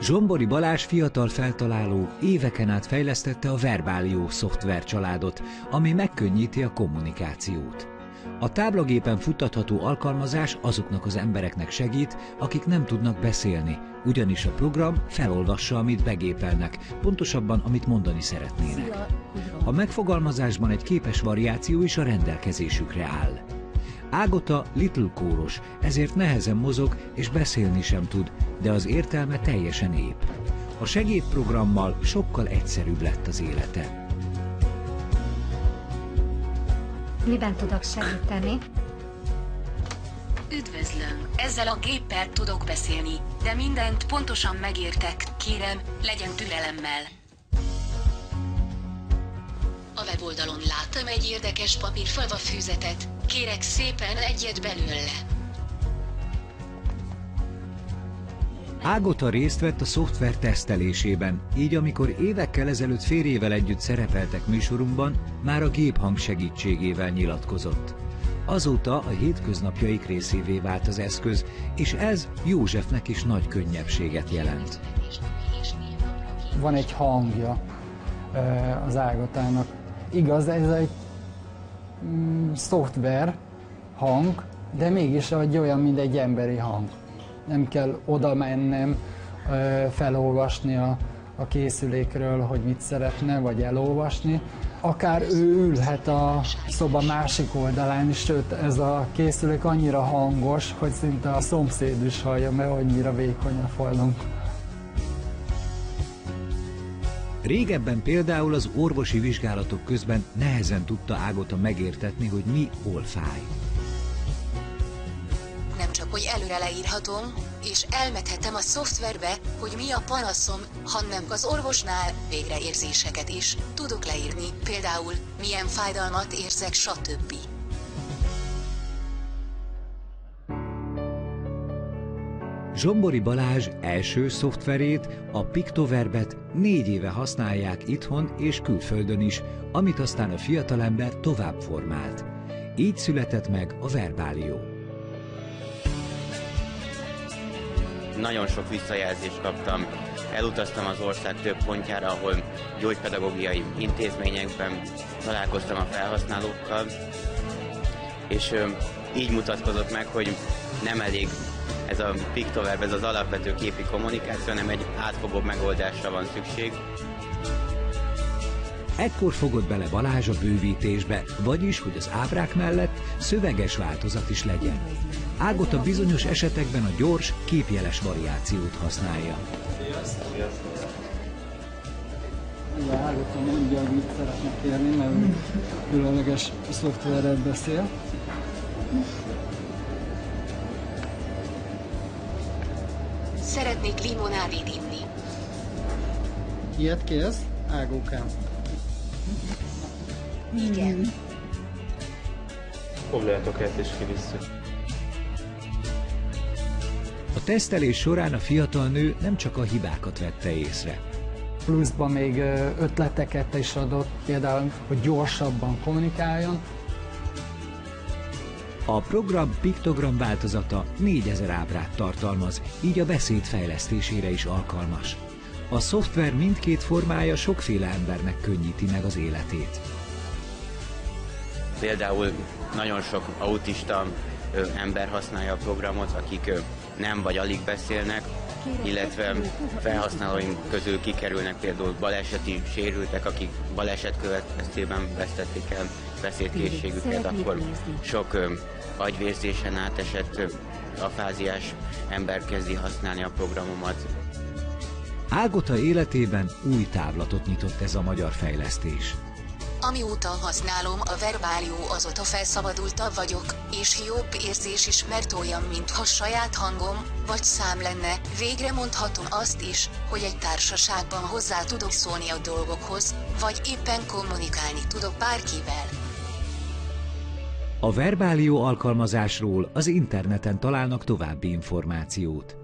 Zsombori Balázs fiatal feltaláló éveken át fejlesztette a Verbálió szoftver családot, ami megkönnyíti a kommunikációt. A táblagépen futtatható alkalmazás azoknak az embereknek segít, akik nem tudnak beszélni, ugyanis a program felolvassa, amit begépelnek, pontosabban, amit mondani szeretnének. A megfogalmazásban egy képes variáció is a rendelkezésükre áll. Ágota Little kóros, ezért nehezen mozog és beszélni sem tud, de az értelme teljesen épp. A segédprogrammal sokkal egyszerűbb lett az élete. Miben tudok segíteni? Üdvözlöm! Ezzel a géppel tudok beszélni, de mindent pontosan megértek, kérem, legyen türelemmel. A weboldalon láttam egy érdekes papírfalva fűzetet, kérek szépen egyet belőle. Ágota részt vett a szoftver tesztelésében, így amikor évekkel ezelőtt férjével együtt szerepeltek műsorunkban, már a géphang segítségével nyilatkozott. Azóta a hétköznapjaik részévé vált az eszköz, és ez Józsefnek is nagy könnyebbséget jelent. Van egy hangja az Ágotának. Igaz, ez egy mm, szoftver hang, de mégis egy olyan, mint egy emberi hang nem kell oda mennem, felolvasni a, a készülékről, hogy mit szeretne, vagy elolvasni. Akár ő ülhet a szoba másik oldalán is, sőt ez a készülék annyira hangos, hogy szinte a szomszéd is hallja, mert annyira vékony a falunk. Régebben például az orvosi vizsgálatok közben nehezen tudta Ágota megértetni, hogy mi hol fáj hogy előre leírhatom, és elmethetem a szoftverbe, hogy mi a panaszom, hanem az orvosnál végre érzéseket is tudok leírni, például milyen fájdalmat érzek, stb. Zsombori Balázs első szoftverét, a Pictoverbet négy éve használják itthon és külföldön is, amit aztán a fiatalember tovább formált. Így született meg a Verbálió. nagyon sok visszajelzést kaptam. Elutaztam az ország több pontjára, ahol gyógypedagógiai intézményekben találkoztam a felhasználókkal, és így mutatkozott meg, hogy nem elég ez a Pictoverb, ez az alapvető képi kommunikáció, hanem egy átfogóbb megoldásra van szükség. Ekkor fogott bele Balázs a bővítésbe, vagyis, hogy az ábrák mellett szöveges változat is legyen. Ágot a bizonyos esetekben a gyors, képjeles variációt használja. Ugye Ágot mondja, amit szeretne kérni, mert különleges szoftverrel beszél. Szeretnék limonádét inni. Ilyet kérsz? Ágókám. Igen. Foglaljátok ezt és kivisszük. A tesztelés során a fiatal nő nem csak a hibákat vette észre. Pluszban még ötleteket is adott, például, hogy gyorsabban kommunikáljon. A program piktogram változata 4000 ábrát tartalmaz, így a beszéd fejlesztésére is alkalmas. A szoftver mindkét formája sokféle embernek könnyíti meg az életét. Például nagyon sok autista ember használja a programot, akik nem vagy alig beszélnek, illetve felhasználóim közül kikerülnek például baleseti sérültek, akik baleset következtében vesztették el beszédkészségüket, akkor sok agyvérzésen átesett afáziás ember kezdi használni a programomat. Ágota életében új távlatot nyitott ez a magyar fejlesztés. Amióta használom a verbálió azóta felszabadultabb vagyok, és jobb érzés is, mert olyan, mintha saját hangom, vagy szám lenne. Végre mondhatom azt is, hogy egy társaságban hozzá tudok szólni a dolgokhoz, vagy éppen kommunikálni tudok bárkivel. A verbálió alkalmazásról az interneten találnak további információt.